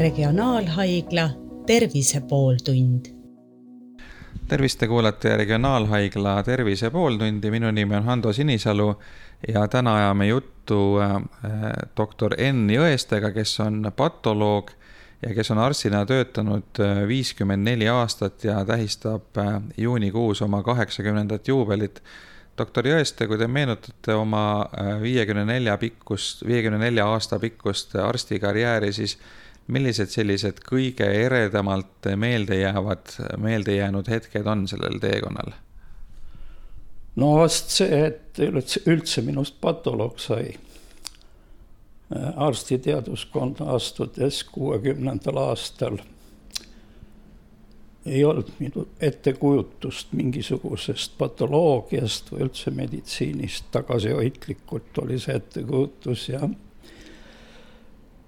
Regionaalhaigla Tervise pooltund. tervist, te kuulate Regionaalhaigla Tervise pooltundi, minu nimi on Hando Sinisalu ja täna ajame juttu äh, doktor Enn Jõestega, kes on patoloog ja kes on arstina töötanud äh, viiskümmend neli aastat ja tähistab äh, juunikuus oma kaheksakümnendat juubelit doktor Jõeste, kui te meenutate oma viiekümne nelja pikkust, viiekümne nelja aasta pikkust arstikarjääri, siis millised sellised kõige eredamalt meelde jäävad, meelde jäänud hetked on sellel teekonnal? no vast see, et üldse, minust patoloog sai arstiteaduskonda astudes kuuekümnendal aastal ei olnud minu ettekujutust mingisugusest patoloogiast või üldse meditsiinist, tagasihoidlikult oli see ettekujutus ja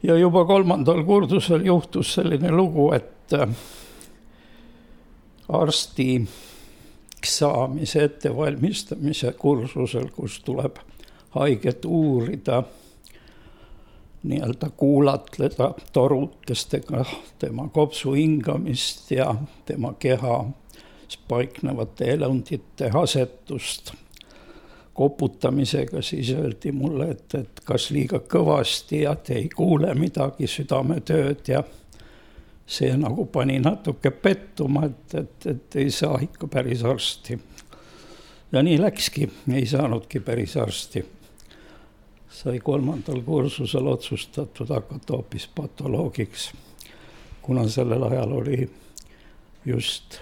ja juba kolmandal kurdusel juhtus selline lugu, et äh, arstiks saamise ettevalmistamise kursusel, kus tuleb haiget uurida nii-öelda kuulatleda torukestega tema kopsu hingamist ja tema kehas paiknevate elundite asetust. Koputamisega siis öeldi mulle, et, et kas liiga kõvasti ja te ei kuule midagi, südametööd ja see nagu pani natuke pettuma, et, et, et ei saa ikka päris arsti. ja nii läkski, ei saanudki päris arsti sai kolmandal kursusel otsustatud hakata hoopis patoloogiks, kuna sellel ajal oli just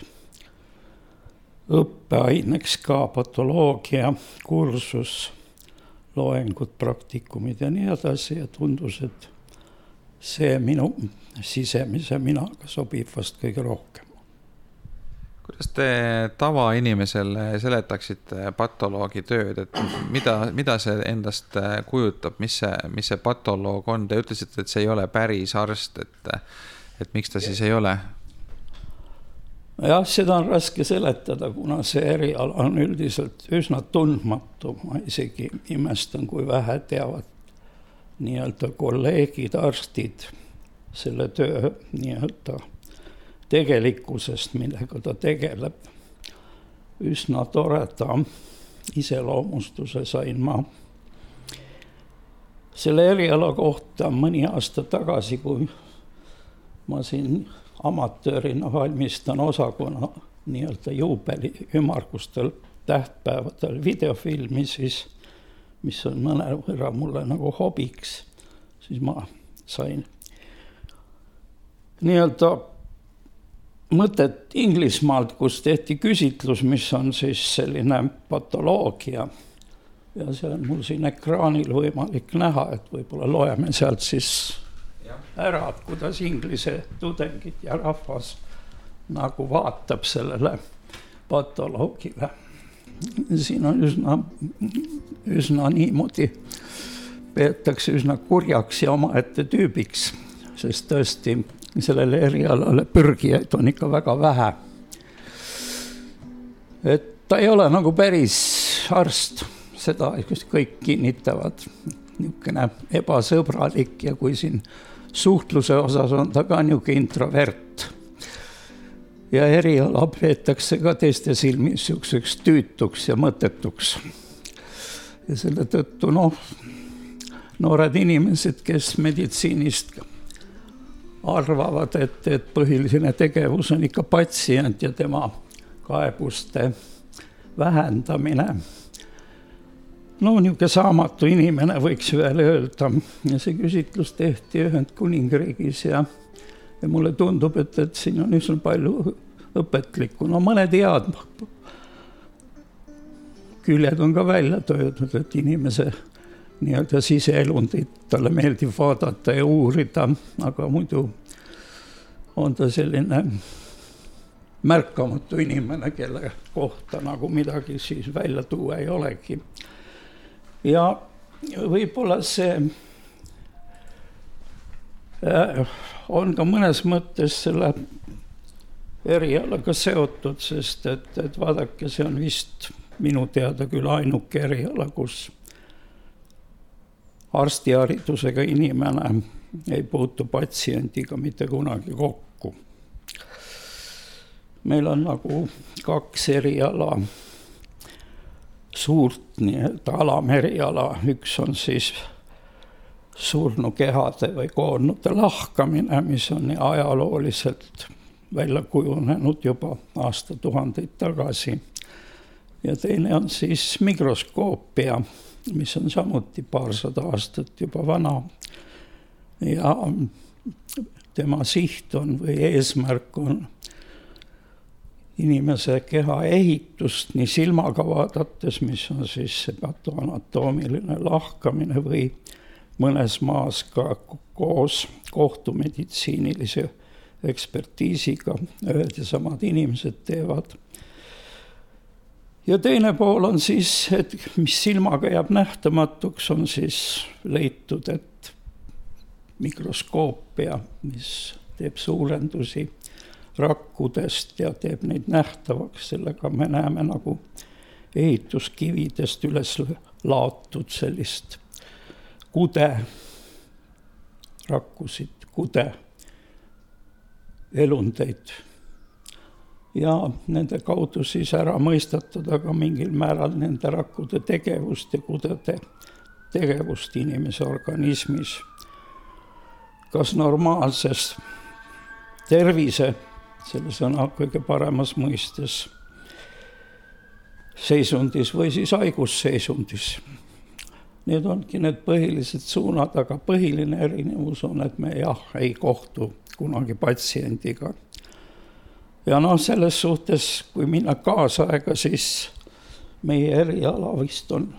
õppeaineks ka patoloogia kursus, loengud, praktikumid ja nii edasi ja tundus, et see minu sisemise minaga sobib vast kõige rohkem kuidas te tavainimesele seletaksite patoloogi tööd, et mida, mida see endast kujutab, mis see, mis see patoloog on, te ütlesite, et see ei ole päris arst, et, et miks ta siis ei ole? Jah, seda on raske seletada, kuna see eriala on üldiselt üsna tundmatu, ma isegi imestan, kui vähe teavad nii-öelda kolleegid, arstid selle töö nii-öelda tegelikkusest, millega ta tegeleb. üsna toreda iseloomustuse sain ma selle eriala kohta mõni aasta tagasi, kui ma siin amatöörina valmistan osakonna nii-öelda juubeli ümmargustel tähtpäevadel videofilmi, siis mis on mõnevõrra mulle nagu hobiks, siis ma sain nii-öelda mõtet Inglismaalt, kus tehti küsitlus, mis on siis selline patoloogia. ja see on mul siin ekraanil võimalik näha, et võib-olla loeme sealt siis ära, kuidas Inglise tudengid ja rahvas nagu vaatab sellele patoloogile. siin on üsna, üsna niimoodi, peetakse üsna kurjaks ja omaette tüübiks, sest tõesti sellele erialale pürgijaid on ikka väga vähe. et ta ei ole nagu päris arst, seda kõik kinnitavad. niisugune ebasõbralik ja kui siin suhtluse osas on ta ka niisugune introvert. ja eriala peetakse ka teiste silmis niisuguseks tüütuks ja mõttetuks. ja selle tõttu noh, noored inimesed, kes meditsiinist arvavad, et, et põhiline tegevus on ikka patsient ja tema kaebuste vähendamine. No niisugune saamatu inimene, võiks veel öelda. Ja see küsitlus tehti Ühendkuningriigis ja, ja mulle tundub, et, et siin on üsna palju õpetlikku, no mõned head küljed on ka välja töötud, et inimese nii-öelda siseelundit talle meeldib vaadata ja uurida, aga muidu on ta selline märkamatu inimene, kelle kohta nagu midagi siis välja tuua ei olegi. Ja võib-olla see äh, on ka mõnes mõttes selle erialaga seotud, sest et, et vaadake, see on vist minu teada küll ainuke eriala, kus arstiharidusega inimene ei puutu patsiendiga mitte kunagi kokku. meil on nagu kaks eriala, suurt nii-öelda alameriala, üks on siis surnukehade või koornute lahkamine, mis on ajalooliselt välja kujunenud juba aastatuhandeid tagasi. ja teine on siis mikroskoopia, mis on samuti paarsada aastat juba vana. ja tema siht on või eesmärk on inimese keha ehitust nii silmaga vaadates, mis on siis see patoanatoomiline lahkamine või mõnes maas ka koos kohtumeditsiinilise ekspertiisiga ühed ja samad inimesed teevad. ja teine pool on siis, et mis silmaga jääb nähtamatuks, on siis leitud, et mikroskoopia, mis teeb suurendusi rakkudest ja teeb neid nähtavaks, sellega me näeme nagu ehituskividest üles laotud sellist kude, rakkusid, kude, elundeid. ja nende kaudu siis ära mõistatada ka mingil määral nende rakkude tegevust ja kudede tegevust inimese organismis. kas normaalses tervise, selle sõna kõige paremas mõistes, seisundis või siis haigusseisundis Need ongi need põhilised suunad, aga põhiline erinevus on, et me jah, ei kohtu kunagi patsiendiga. ja noh, selles suhtes, kui minna kaasaega, siis meie eriala vist on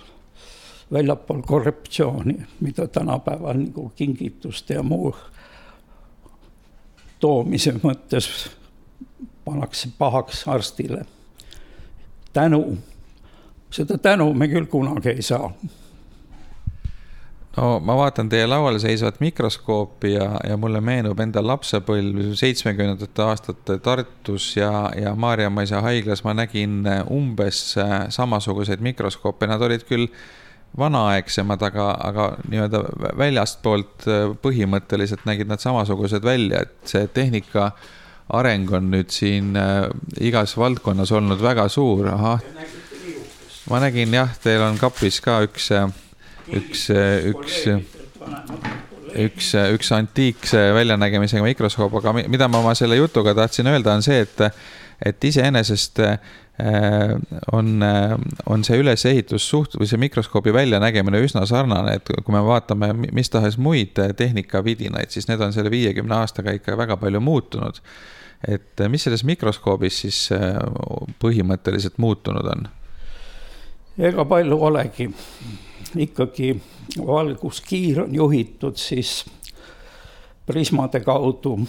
väljapool korruptsiooni, mida tänapäeval nagu kingituste ja muu toomise mõttes pannakse pahaks arstile. tänu, seda tänu me küll kunagi ei saa. No ma vaatan teie laual seisvat mikroskoopi ja, ja mulle meenub enda lapsepõlv seitsmekümnendate aastate Tartus ja, ja Maarjamäisa haiglas ma nägin umbes äh, samasuguseid mikroskoope, nad olid küll vanaaegsemad, aga, aga nii-öelda väljastpoolt äh, põhimõtteliselt nägid nad samasugused välja, et see tehnika areng on nüüd siin äh, igas valdkonnas olnud väga suur, ahah. ma nägin jah, teil on kapis ka üks üks, üks, üks, üks antiikse väljanägemisega mikroskoop, aga mida ma oma selle jutuga tahtsin öelda, on see, et, et iseenesest äh, on, on see ülesehitus suht- või see mikroskoobi väljanägemine üsna sarnane, et kui me vaatame mis tahes muid tehnikavidinaid, siis need on selle viiekümne aastaga ikka väga palju muutunud. et mis selles mikroskoobis siis äh, põhimõtteliselt muutunud on? ega palju olegi ikkagi valguskiir on juhitud siis prismade kaudu,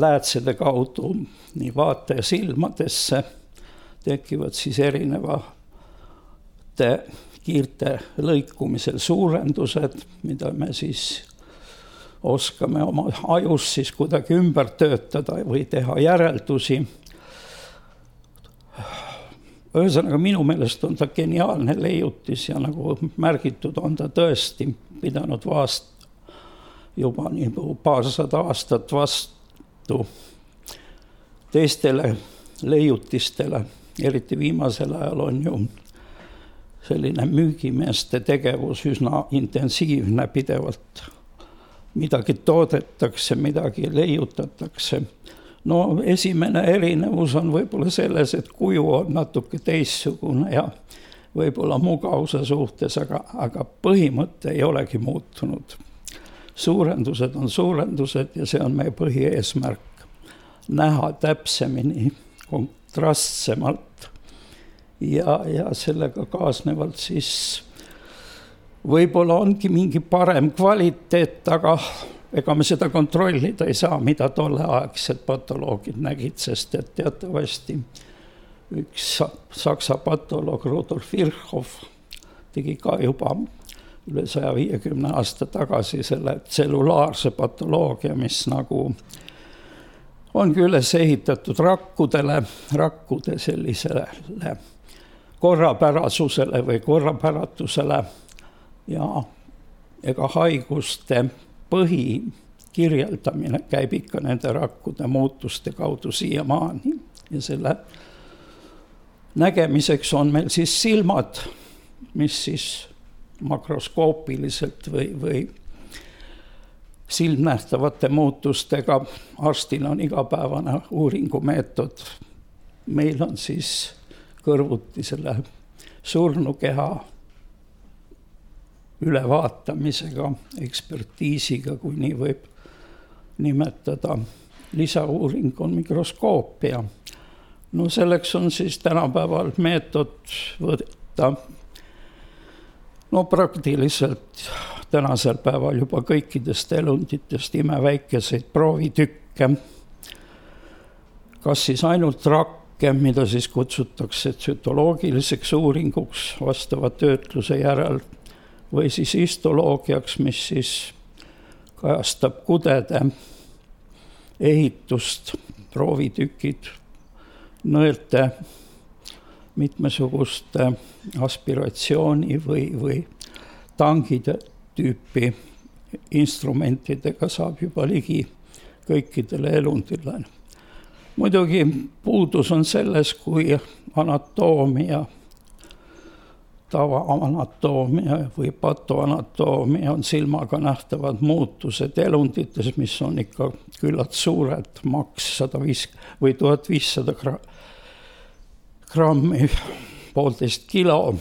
läätsede kaudu nii vaataja silmadesse, tekivad siis erinevate kiirte lõikumisel suurendused, mida me siis oskame oma ajus siis kuidagi ümber töötada või teha järeldusi. Ühesõnaga, minu meelest on ta geniaalne leiutis ja nagu märgitud, on ta tõesti pidanud vaast juba nii paarsada aastat vastu teistele leiutistele, eriti viimasel ajal on ju selline müügimeeste tegevus üsna intensiivne, pidevalt midagi toodetakse, midagi leiutatakse no esimene erinevus on võib-olla selles, et kuju on natuke teistsugune ja võib-olla mugavuse suhtes, aga, aga põhimõte ei olegi muutunud. Suurendused on suurendused ja see on meie põhieesmärk, näha täpsemini, kontrastsemalt ja, ja sellega kaasnevalt siis võib-olla ongi mingi parem kvaliteet, aga ega me seda kontrollida ei saa, mida tolleaegsed patoloogid nägid, sest et teatavasti üks saksa patoloog Rudolf Virchow tegi ka juba üle saja viiekümne aasta tagasi selle tsellulaarse patoloogia, mis nagu ongi üles ehitatud rakkudele, rakkude sellisele korrapärasusele või korrapäratusele ja ega haiguste põhi kirjeldamine käib ikka nende rakkude muutuste kaudu siiamaani. Ja selle nägemiseks on meil siis silmad, mis siis makroskoopiliselt või, või silmnähtavate muutustega, arstil on igapäevane uuringumeetod. meil on siis kõrvuti selle surnukeha ülevaatamisega, ekspertiisiga, kui nii võib nimetada. lisauuring on mikroskoopia. no selleks on siis tänapäeval meetod võtta no praktiliselt tänasel päeval juba kõikidest elunditest imeväikeseid proovitükke. kas siis ainult rakke, mida siis kutsutakse tsütoloogiliseks uuringuks vastava töötluse järel või siis histoloogiaks, mis siis kajastab kudede ehitust, proovitükid, nõelte mitmesuguste aspiratsiooni või, või tangide tüüpi instrumentidega saab juba ligi kõikidele elundile. muidugi puudus on selles, kui anatoomia tavaanatoomia või patoanatoomia on silmaga nähtavad muutused elundites, mis on ikka küllalt suured, maks sada viis või tuhat viissada grammi, poolteist kilo,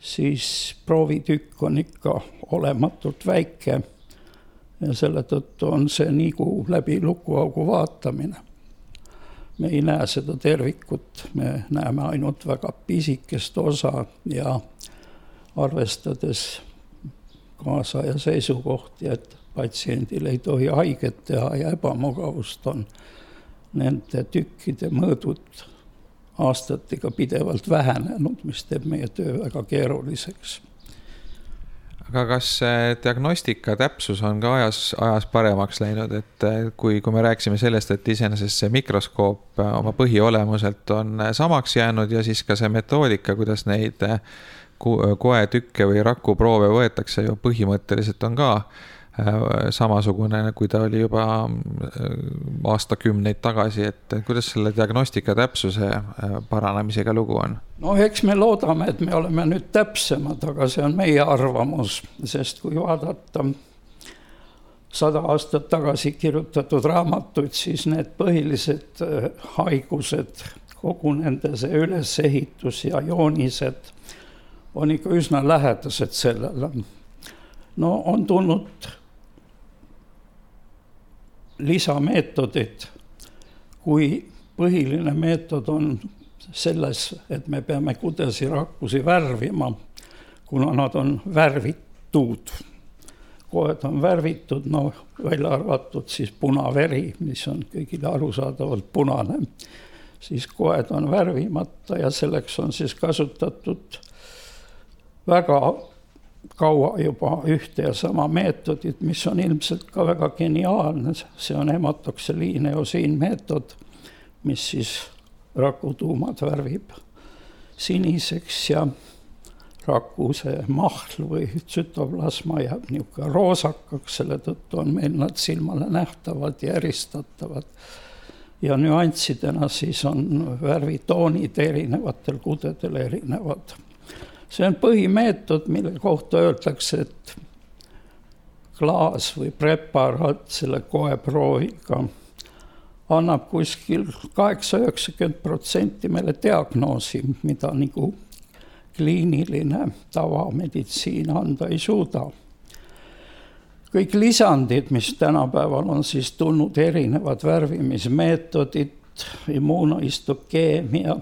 siis proovitükk on ikka olematult väike. ja selle tõttu on see nagu läbi lukuaugu vaatamine me ei näe seda tervikut, me näeme ainult väga pisikest osa ja arvestades kaasaja seisukohti, et patsiendil ei tohi haiget teha ja ebamugavust, on nende tükkide mõõdud aastatega pidevalt vähenenud, mis teeb meie töö väga keeruliseks. Aga kas diagnostika täpsus on ka ajas, ajas paremaks läinud, et kui, kui me rääkisime sellest, et iseenesest see mikroskoop oma põhiolemuselt on samaks jäänud ja siis ka see metoodika, kuidas neid koetükke või rakuproove võetakse ju põhimõtteliselt on ka samasugune, kui ta oli juba äh, aastakümneid tagasi, et kuidas selle diagnostika täpsuse äh, paranemisega lugu on? no eks me loodame, et me oleme nüüd täpsemad, aga see on meie arvamus, sest kui vaadata sada aastat tagasi kirjutatud raamatuid, siis need põhilised haigused, kogu nende see ülesehitus ja joonised on ikka üsna lähedased sellele. no on tulnud lisameetodid, kui põhiline meetod on selles, et me peame kudesirakkusi värvima, kuna nad on värvitud. koed on värvitud, noh, välja arvatud siis punaveri, mis on kõigile arusaadavalt punane, siis koed on värvimata ja selleks on siis kasutatud väga kaua juba ühte ja sama meetodit, mis on ilmselt ka väga geniaalne, see on hematokseliin eosiin meetod, mis siis rakutuumad värvib siniseks ja raku see mahl või tsütoplasma jääb niisugune roosakaks, selle tõttu on meil nad silmale nähtavad ja eristatavad. ja nüanssidena siis on värvitoonid erinevatel kudedel erinevad see on põhimeetod, mille kohta öeldakse, et klaas või preparaat selle koeprooviga annab kuskil kaheksa, üheksakümmend protsenti meile diagnoosi, mida nagu kliiniline tavameditsiin anda ei suuda. kõik lisandid, mis tänapäeval on siis tulnud, erinevad värvimismeetodid, immuunoistokeemia,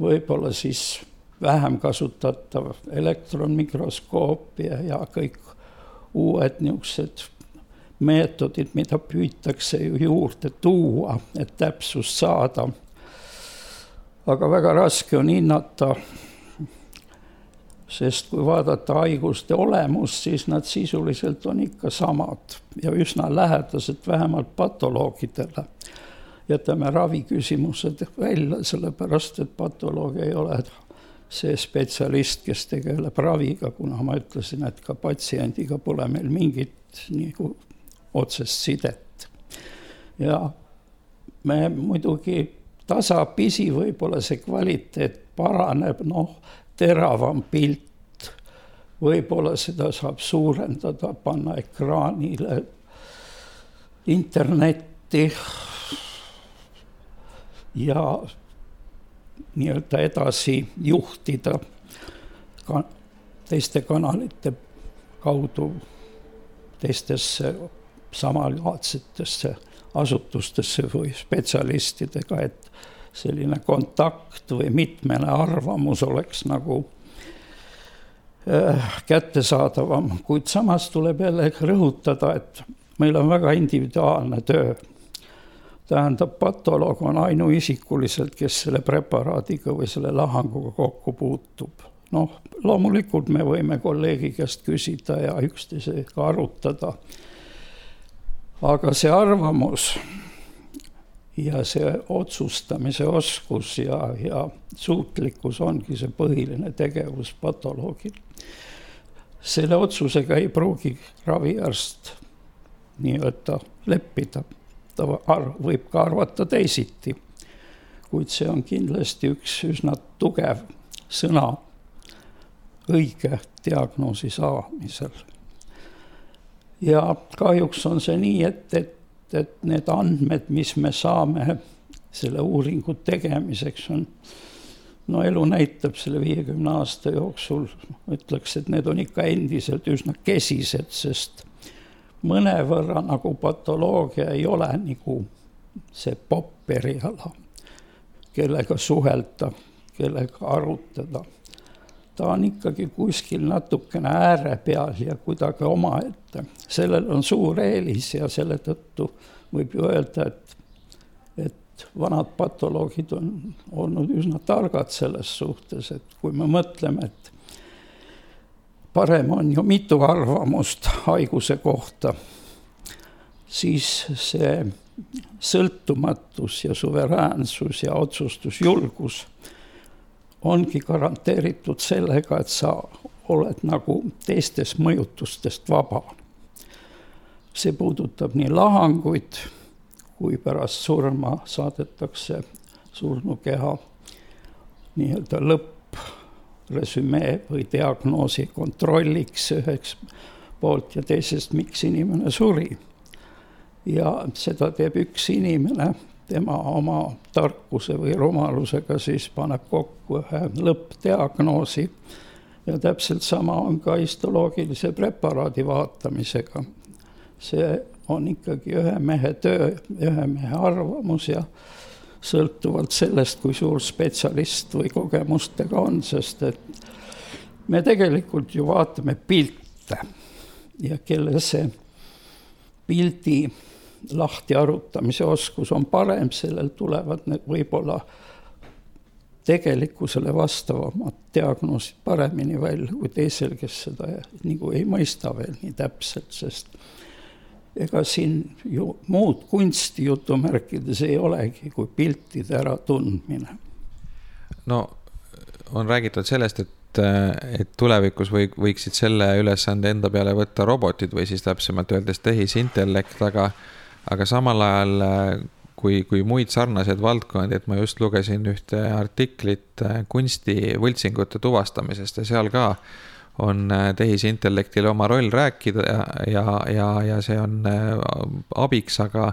võib-olla siis vähem kasutatav elektronmikroskoop ja, ja kõik uued niisugused meetodid, mida püütakse ju juurde tuua, et täpsust saada. aga väga raske on hinnata, sest kui vaadata haiguste olemust, siis nad sisuliselt on ikka samad ja üsna lähedased vähemalt patoloogidele. jätame raviküsimused välja, sellepärast et patoloog ei ole see spetsialist, kes tegeleb raviga, kuna ma ütlesin, et ka patsiendiga pole meil mingit nagu otsest sidet. ja me muidugi tasapisi võib-olla see kvaliteet paraneb, noh, teravam pilt, võib-olla seda saab suurendada, panna ekraanile, internetti ja nii-öelda edasi juhtida ka teiste kanalite kaudu teistesse samalaadsetesse asutustesse või spetsialistidega, et selline kontakt või mitmene arvamus oleks nagu äh, kättesaadavam, kuid samas tuleb jälle rõhutada, et meil on väga individuaalne töö. Tähendab, patoloog on ainuisikuliselt, kes selle preparaadiga või selle lahanguga kokku puutub. noh, loomulikult me võime kolleegi käest küsida ja üksteisega arutada aga see arvamus ja see otsustamise oskus ja, ja suutlikkus ongi see põhiline tegevus patoloogil. selle otsusega ei pruugi raviarst nii-öelda leppida, ta võib ka arvata teisiti. kuid see on kindlasti üks üsna tugev sõna õige diagnoosi saamisel ja kahjuks on see nii, et, et, et need andmed, mis me saame selle uuringu tegemiseks, on no elu näitab selle viiekümne aasta jooksul, ütleks, et need on ikka endiselt üsna kesised, sest mõnevõrra nagu patoloogia ei ole nagu see popp eriala, kellega suhelda, kellega arutada ta on ikkagi kuskil natukene ääre peal ja kuidagi omaette. sellel on suur eelis ja selle tõttu võib ju öelda, et, et vanad patoloogid on olnud üsna targad selles suhtes, et kui me mõtleme, et parem on ju mitu arvamust haiguse kohta, siis see sõltumatus ja suveräänsus ja otsustusjulgus ongi garanteeritud sellega, et sa oled nagu teistest mõjutustest vaba. see puudutab nii lahanguid, kui pärast surma saadetakse surnukeha nii-öelda lõppresümee või diagnoosi kontrolliks üheks poolt ja teisest, miks inimene suri. ja seda teeb üks inimene tema oma tarkuse või rumalusega siis paneb kokku ühe lõppdiagnoosi. ja täpselt sama on ka histoloogilise preparaadi vaatamisega. see on ikkagi ühe mehe töö, ühe mehe arvamus ja sõltuvalt sellest, kui suur spetsialist või kogemustega on, sest et me tegelikult ju vaatame pilte ja kelle see pildi lahti arutamise oskus on parem, sellel tulevad need võib-olla tegelikkusele vastavamad diagnoosid paremini välja kui teisel, kes seda nagu ei mõista veel nii täpselt, sest ega siin ju muud kunsti jutumärkides ei olegi kui piltide äratundmine. no on räägitud sellest, et et tulevikus või võiksid selle ülesande enda peale võtta robotid või siis täpsemalt öeldes tehisintellekt, aga aga samal ajal äh, kui, kui muid sarnaseid valdkondi, et ma just lugesin ühte artiklit äh, kunsti võltsingute tuvastamisest ja seal ka on äh, tehisintellektil oma roll rääkida ja, ja, ja, see on abiks, aga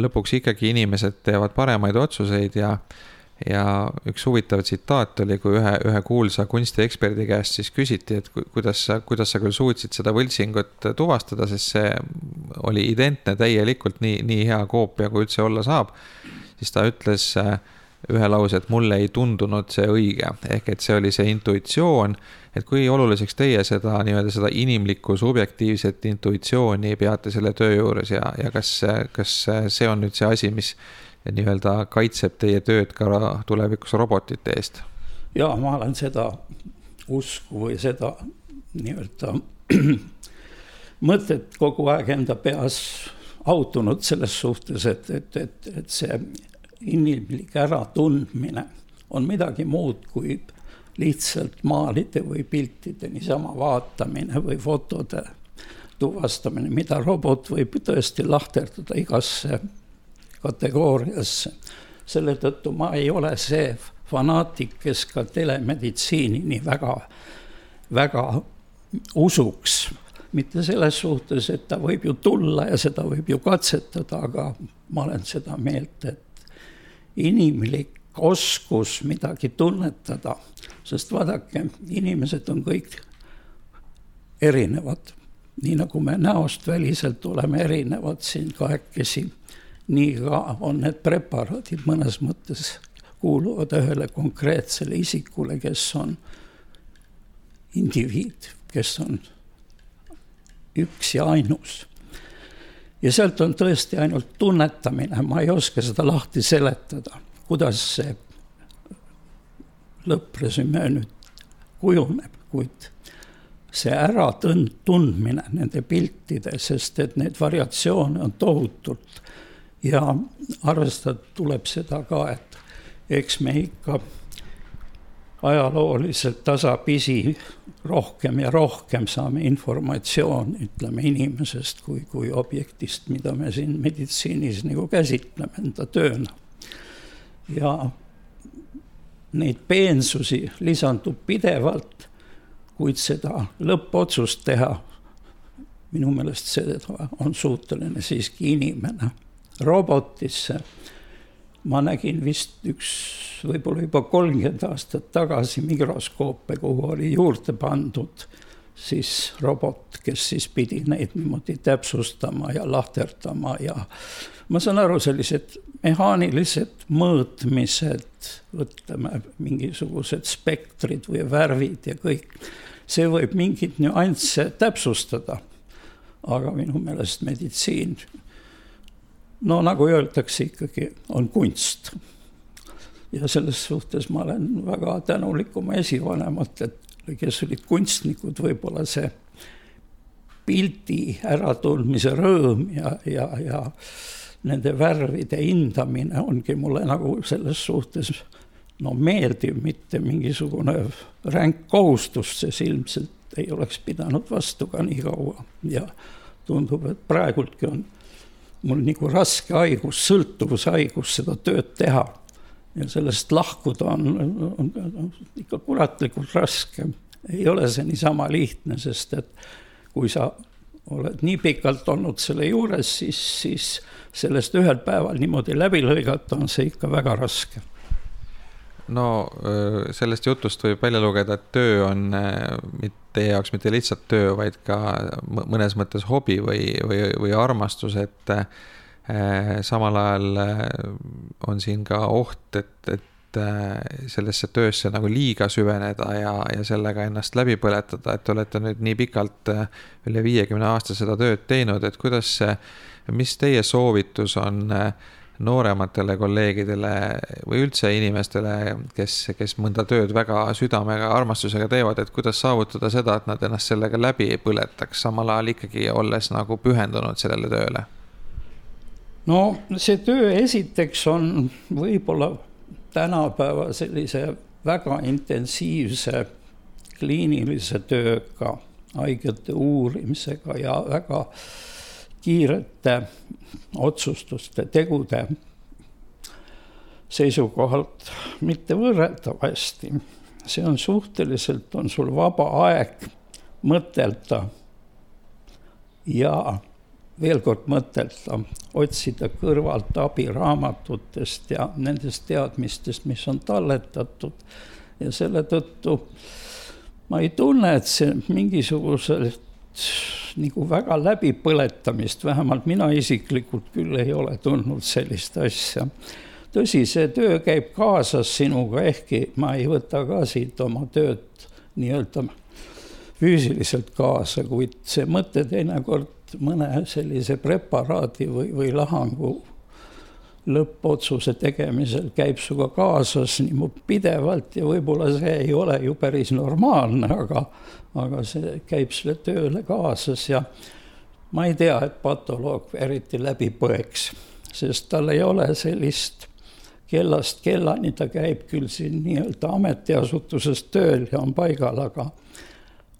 lõpuks ikkagi inimesed teevad paremaid otsuseid ja ja üks huvitav tsitaat oli, kui ühe, ühe kuulsa kunstieksperdi käest siis küsiti, et kuidas sa, kuidas sa küll suutsid seda võltsingut tuvastada, sest see oli identne täielikult nii, nii hea koopia, kui üldse olla saab. siis ta ütles äh, ühe lause, et mulle ei tundunud see õige, ehk et see oli see intuitsioon, et kui oluliseks teie seda nii-öelda seda inimlikku subjektiivset intuitsiooni peate selle töö juures ja, ja kas, kas see on nüüd see asi, mis nii-öelda kaitseb teie tööd ka tulevikus robotite eest? ja ma olen seda usku või seda nii-öelda mõtet kogu aeg enda peas autunud selles suhtes, et, et, et, et see inimlik äratundmine on midagi muud kui lihtsalt maalide või piltide niisama vaatamine või fotode tuvastamine, mida robot võib tõesti lahterdada igasse kategooriasse. selle tõttu ma ei ole see fanaatik, kes ka telemeditsiini nii väga, väga usuks. mitte selles suhtes, et ta võib ju tulla ja seda võib ju katsetada, aga ma olen seda meelt, et inimlik oskus midagi tunnetada, sest vaadake, inimesed on kõik erinevad. nii nagu me näost väliselt oleme erinevad siin kahekesi, nii ka on need preparaadid mõnes mõttes kuuluvad ühele konkreetsele isikule, kes on indiviid, kes on üks ja ainus. Ja sealt on tõesti ainult tunnetamine, ma ei oska seda lahti seletada, kuidas see lõppresümee nüüd kujuneb, kuid see äratundmine nende piltide, sest et neid variatsioone on tohutult. Ja arvestada tuleb seda ka, et eks me ikka ajalooliselt tasapisi rohkem ja rohkem saame informatsiooni, ütleme inimesest kui, kui objektist, mida me siin meditsiinis nagu käsitleme enda tööna. ja neid peensusi lisandub pidevalt, kuid seda lõppotsust teha, minu meelest seda on suuteline siiski inimene. robotisse ma nägin vist üks, võib-olla juba kolmkümmend aastat tagasi mikroskoope, kuhu oli juurde pandud siis robot, kes siis pidi neid niimoodi täpsustama ja lahterdama ja ma saan aru, sellised mehaanilised mõõtmised, ütleme, mingisugused spektrid või värvid ja kõik, see võib mingeid nüansse täpsustada. aga minu meelest meditsiin, no nagu öeldakse, ikkagi on kunst. ja selles suhtes ma olen väga tänulik oma esivanematele, kes olid kunstnikud, võib-olla see pildi äratundmise rõõm ja, ja, ja nende värvide hindamine ongi mulle nagu selles suhtes no meeldiv, mitte mingisugune ränk kohustus, sest ilmselt ei oleks pidanud vastu ka nii kaua ja tundub, et praegultki on mul nagu raske haigus, sõltuvushaigus seda tööd teha. ja sellest lahkuda on, on, on ikka kuratlikult raske. ei ole see niisama lihtne, sest et kui sa oled nii pikalt olnud selle juures, siis, siis sellest ühel päeval niimoodi läbi lõigata on see ikka väga raske no sellest jutust võib välja lugeda, et töö on teie jaoks mitte lihtsalt töö, vaid ka mõnes mõttes hobi või, või, või armastus, et samal ajal on siin ka oht, et, et sellesse töösse nagu liiga süveneda ja, ja sellega ennast läbi põletada, et te olete nüüd nii pikalt, üle viiekümne aasta seda tööd teinud, et kuidas, mis teie soovitus on äh, noorematele kolleegidele või üldse inimestele, kes, kes mõnda tööd väga südamega, armastusega teevad, et kuidas saavutada seda, et nad ennast sellega läbi ei põletaks, samal ajal ikkagi olles nagu pühendunud sellele tööle? no see töö esiteks on võib-olla tänapäeva sellise väga intensiivse kliinilise tööga, haigete uurimisega ja väga äh, kiirete otsustuste, tegude seisukohalt mitte võrreldav hästi. see on suhteliselt, on sul vaba aeg mõtelda ja veel kord mõtelda, otsida kõrvalt abi raamatutest ja nendest teadmistest, mis on talletatud. ja selle tõttu ma ei tunne, et see mingisuguselt nagu väga läbipõletamist, vähemalt mina isiklikult küll ei ole tundnud sellist asja. tõsi, see töö käib kaasas sinuga, ehkki ma ei võta ka siit oma tööd nii-öelda füüsiliselt kaasa, kuid see mõte teinekord mõne sellise preparaadi või, või lahangu lõppotsuse tegemisel käib sinuga kaasas niimoodi pidevalt ja võib-olla see ei ole ju päris normaalne, aga, aga see käib selle tööle kaasas ja ma ei tea, et patoloog eriti läbi põeks, sest tal ei ole sellist kellast kellani, ta käib küll siin nii-öelda ametiasutuses tööl ja on paigal, aga,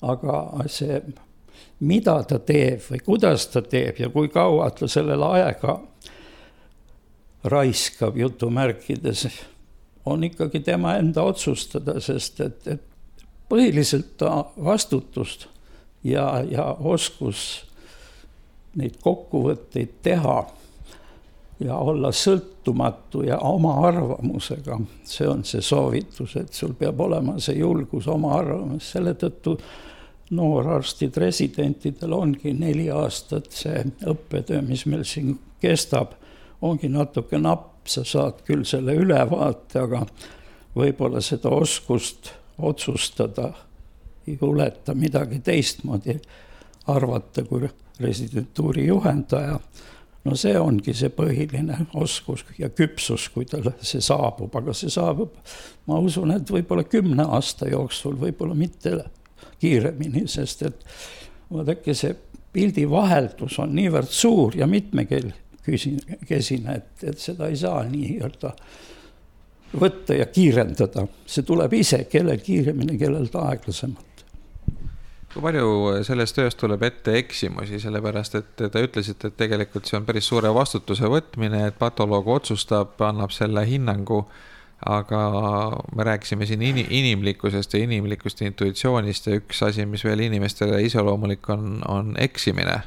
aga see mida ta teeb või kuidas ta teeb ja kui kaua ta sellele aega raiskab jutumärkides, on ikkagi tema enda otsustada, sest et, et põhiliselt ta vastutust ja, ja oskus neid kokkuvõtteid teha ja olla sõltumatu ja oma arvamusega, see on see soovitus, et sul peab olema see julgus oma arvamus, selle tõttu noorarstid, residentidel ongi neli aastat see õppetöö, mis meil siin kestab, ongi natuke napp, sa saad küll selle ülevaate, aga võib-olla seda oskust otsustada ei juleta midagi teistmoodi arvata kui residentuuri juhendaja. No see ongi see põhiline oskus ja küpsus, kui tal see saabub, aga see saabub, ma usun, et võib-olla kümne aasta jooksul, võib-olla mitte kiiremini, sest et vaadake, see pildivaheldus on niivõrd suur ja mitmekesine, et, et seda ei saa nii-öelda võtta ja kiirendada, see tuleb ise, kellel kiiremini, kellel aeglasemalt kui palju selles töös tuleb ette eksimusi, sellepärast et te ütlesite, et tegelikult see on päris suure vastutuse võtmine, et patoloog otsustab, annab selle hinnangu. aga me rääkisime siin in inimlikkusest ja inimlikust intuitsioonist ja üks asi, mis veel inimestele iseloomulik on, on eksimine.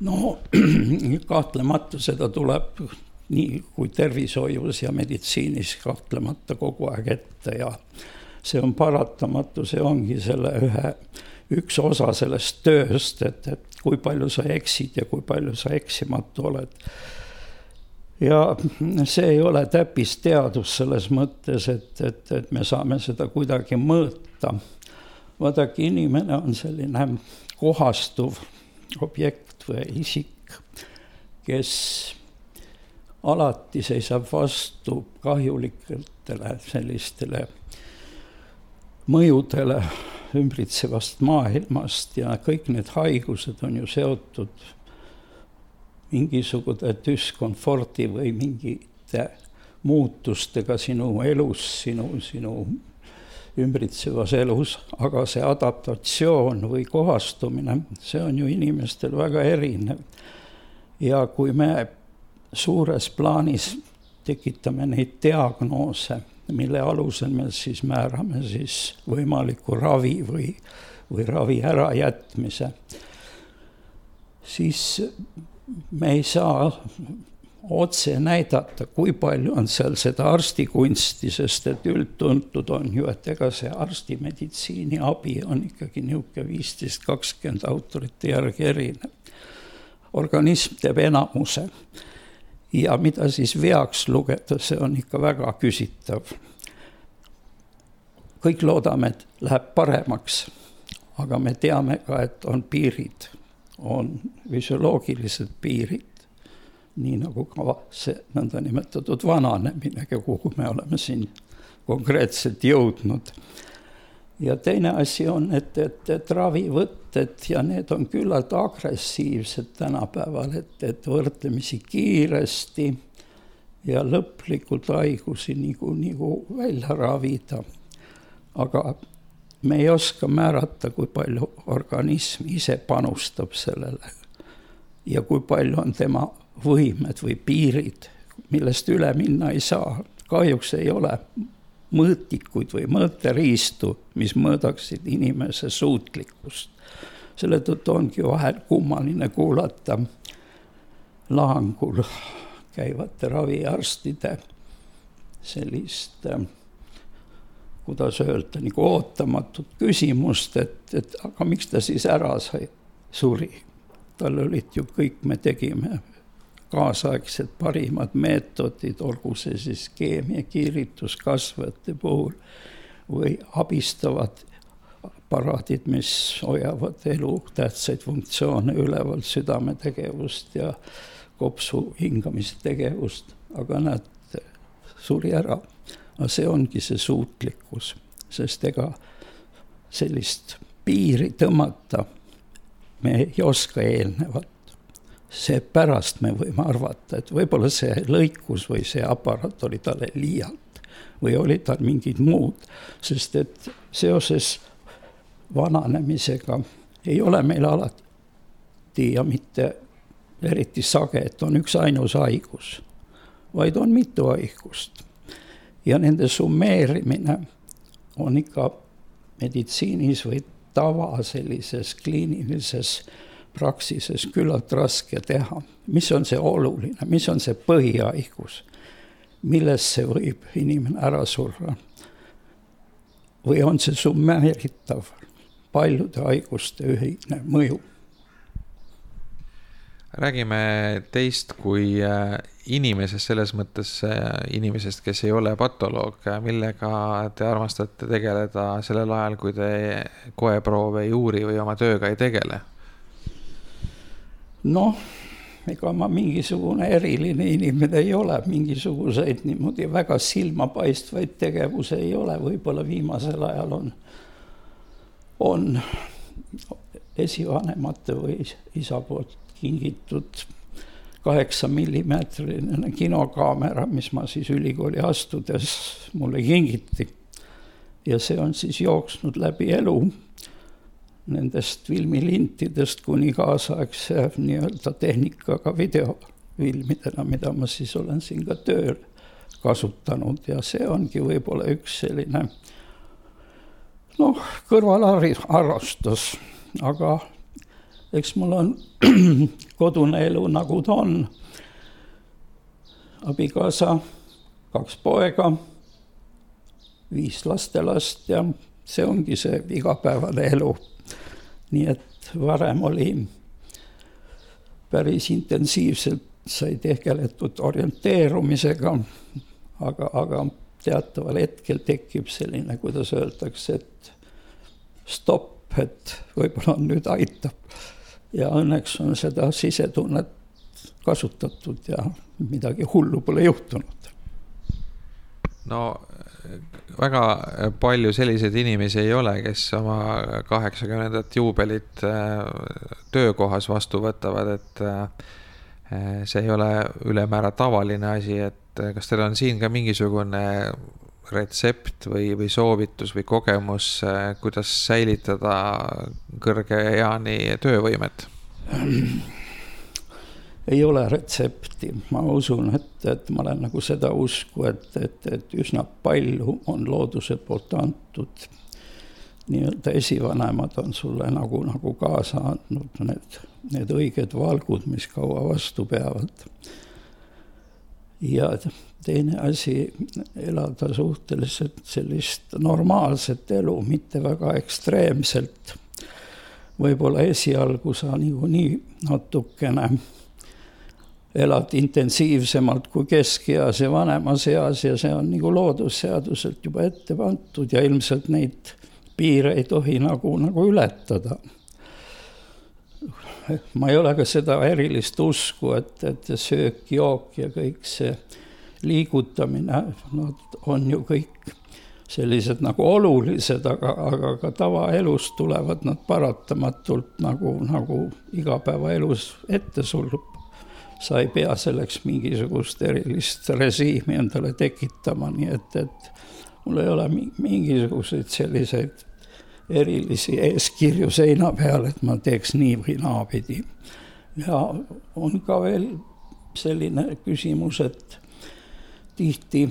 No kahtlemata seda tuleb nii kui tervishoius ja meditsiinis kahtlemata kogu aeg ette ja see on paratamatu, see ongi selle ühe üks osa sellest tööst, et, et kui palju sa eksid ja kui palju sa eksimatu oled. ja see ei ole täppisteadus selles mõttes, et, et, et me saame seda kuidagi mõõta. vaadake, inimene on selline kohastuv objekt isik, kes alati seisab vastu kahjulikele sellistele mõjudele ümbritsevast maailmast ja kõik need haigused on ju seotud mingisuguse düskomfordi või mingite muutustega sinu elus, sinu, sinu ümbritsevas elus, aga see adaptatsioon või kohastumine, see on ju inimestel väga erinev. ja kui me suures plaanis tekitame neid diagnoose mille alusel me siis määrame siis võimaliku ravi või, või ravi ärajätmise, siis me ei saa otse näidata, kui palju on seal seda arstikunsti, sest et üldtuntud on ju, et ega see arstimeditsiini abi on ikkagi niisugune viisteist, kakskümmend autorite järgi erinev. organism teeb enamuse ja mida siis veaks lugeda, see on ikka väga küsitav. kõik loodame, et läheb paremaks, aga me teame ka, et on piirid, on füsioloogilised piirid, nii nagu ka see nõndanimetatud vananemine, kuhu me oleme siin konkreetselt jõudnud ja teine asi on, et, et, et ravivõtted ja need on küllalt agressiivsed tänapäeval, et, et võrdlemisi kiiresti ja lõplikult haigusi nagu, nagu välja ravida. aga me ei oska määrata, kui palju organism ise panustab sellele ja kui palju on tema võimed või piirid, millest üle minna ei saa. kahjuks ei ole mõõtikuid või mõõteriistu, mis mõõdaksid inimese suutlikkust. selle tõttu ongi vahel kummaline kuulata lahangul käivate raviarstide sellist, kuidas öelda, nagu ootamatut küsimust, et, et aga miks ta siis ära sai, suri. tal olid ju kõik, me tegime kaasaegsed parimad meetodid, olgu see siis keemiakiiritus kasvajate puhul või abistavad aparaadid, mis hoiavad elutähtsaid funktsioone üleval, südametegevust ja kopsu hingamise tegevust, aga näed, suri ära. aga see ongi see suutlikkus, sest ega sellist piiri tõmmata me ei oska eelnevalt seepärast me võime arvata, et võib-olla see lõikus või see aparaat oli talle liialt või olid tal mingid muud, sest et seoses vananemisega ei ole meil alati ja mitte eriti sage, et on üks ainus haigus, vaid on mitu haigust. ja nende summeerimine on ikka meditsiinis või tava sellises kliinilises praksises küllalt raske teha. mis on see oluline, mis on see põhihaigus, millesse võib inimene ära surra? või on see summeeritav paljude haiguste ühine mõju? räägime teist kui äh, inimesest, selles mõttes äh, inimesest, kes ei ole patoloog, millega te armastate tegeleda sellel ajal, kui te koeproove ei uuri või oma tööga ei tegele? Noh, ega ma mingisugune eriline inimene ei ole, mingisuguseid niimoodi väga silmapaistvaid tegevusi ei ole, võib-olla viimasel ajal on, on esivanemate või isa poolt kingitud kaheksa millimeetrine kinokaamera, mis ma siis ülikooli astudes mulle kingiti. ja see on siis jooksnud läbi elu nendest filmilintidest kuni kaasaegse nii-öelda tehnikaga videofilmidena, mida ma siis olen siin ka tööl kasutanud ja see ongi võib-olla üks selline noh, kõrvalharrastus, aga eks mul on kodune elu, nagu ta on. abikaasa, kaks poega, viis lastelast ja see ongi see igapäevane elu. Nii et varem oli päris intensiivselt sai tegeletud orienteerumisega, aga, aga teataval hetkel tekib selline, kuidas öeldakse, et stopp, et võib-olla nüüd aitab ja õnneks on seda sisetunnet kasutatud ja midagi hullu pole juhtunud. no väga palju selliseid inimesi ei ole, kes oma kaheksakümnendat juubelit äh, töökohas vastu võtavad, et äh, see ei ole ülemäära tavaline asi, et äh, kas teil on siin ka mingisugune retsept või, või soovitus või kogemus, kuidas säilitada kõrge eani töövõimet? ei ole retsepti, ma usun, et, et ma olen nagu seda usku, et, et, et üsna palju on looduse poolt antud. nii-öelda esivanemad on sulle nagu, nagu kaasa andnud need, need õiged valgud, mis kaua vastu peavad. ja teine asi, elada suhteliselt sellist normaalset elu, mitte väga ekstreemselt. võib-olla esialgu sa niikuinii natukene elad intensiivsemalt kui keskeas ja vanemas eas ja see on nagu loodusseaduselt juba ette pandud ja ilmselt neid piire ei tohi nagu, nagu ületada. ma ei ole ka seda erilist usku, et, et söök, jook ja kõik see liigutamine, nad on ju kõik sellised nagu olulised, aga, aga ka tavaelus tulevad nad paratamatult nagu, nagu igapäevaelus ette sul. Sa ei pea selleks mingisugust erilist režiimi endale tekitama, nii et, et mul ei ole mingisuguseid selliseid erilisi eeskirju seina peal, et ma teeks nii või naapidi. ja on ka veel selline küsimus, et tihti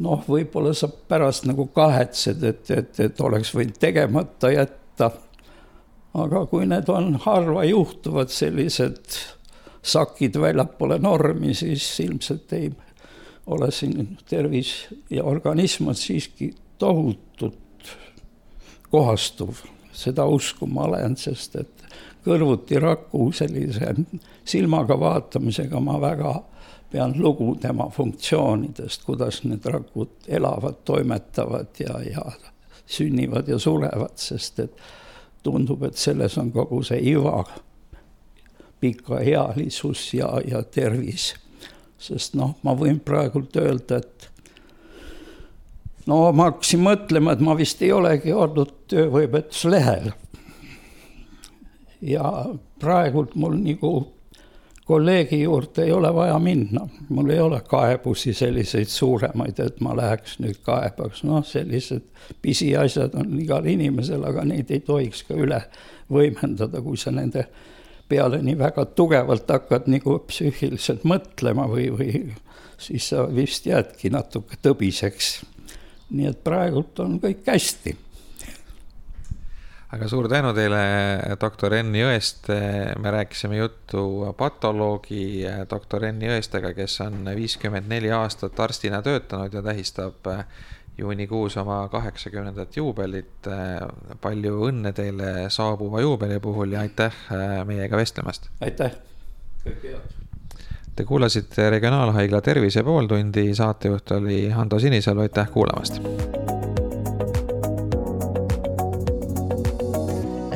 noh, võib-olla sa pärast nagu kahetsed, et, et, et oleks võinud tegemata jätta. Aga kui need on harva juhtuvad sellised sakid väljapoole normi, siis ilmselt ei ole siin tervis ja organism on siiski tohutult kohastuv. seda usku ma olen, sest et kõrvuti raku sellise silmaga vaatamisega ma väga pean lugu tema funktsioonidest, kuidas need rakud elavad, toimetavad ja, ja sünnivad ja surevad, sest et tundub, et selles on kogu see iva, pikaealisus ja, ja tervis. sest noh, ma võin praegult öelda, et no ma hakkasin mõtlema, et ma vist ei olegi olnud töövõimetuslehel. ja praegult mul nagu kolleegi juurde ei ole vaja minna, mul ei ole kaebusi selliseid suuremaid, et ma läheks nüüd kaebaks, noh, sellised pisiasjad on igal inimesel, aga neid ei tohiks ka üle võimendada, kui sa nende peale nii väga tugevalt hakkad nagu psüühiliselt mõtlema või, või siis sa vist jäädki natuke tõbiseks. nii et praegult on kõik hästi aga suur tänu teile, doktor Enn Jõest. me rääkisime juttu patoloogi doktor Enn Jõestega, kes on viiskümmend neli aastat arstina töötanud ja tähistab juunikuus oma kaheksakümnendat juubelit. palju õnne teile saabuva juubeli puhul ja aitäh meiega vestlemast. aitäh, kõike head. Te kuulasite Regionaalhaigla Tervise pooltundi, saatejuht oli Hando Sinisalu, aitäh kuulamast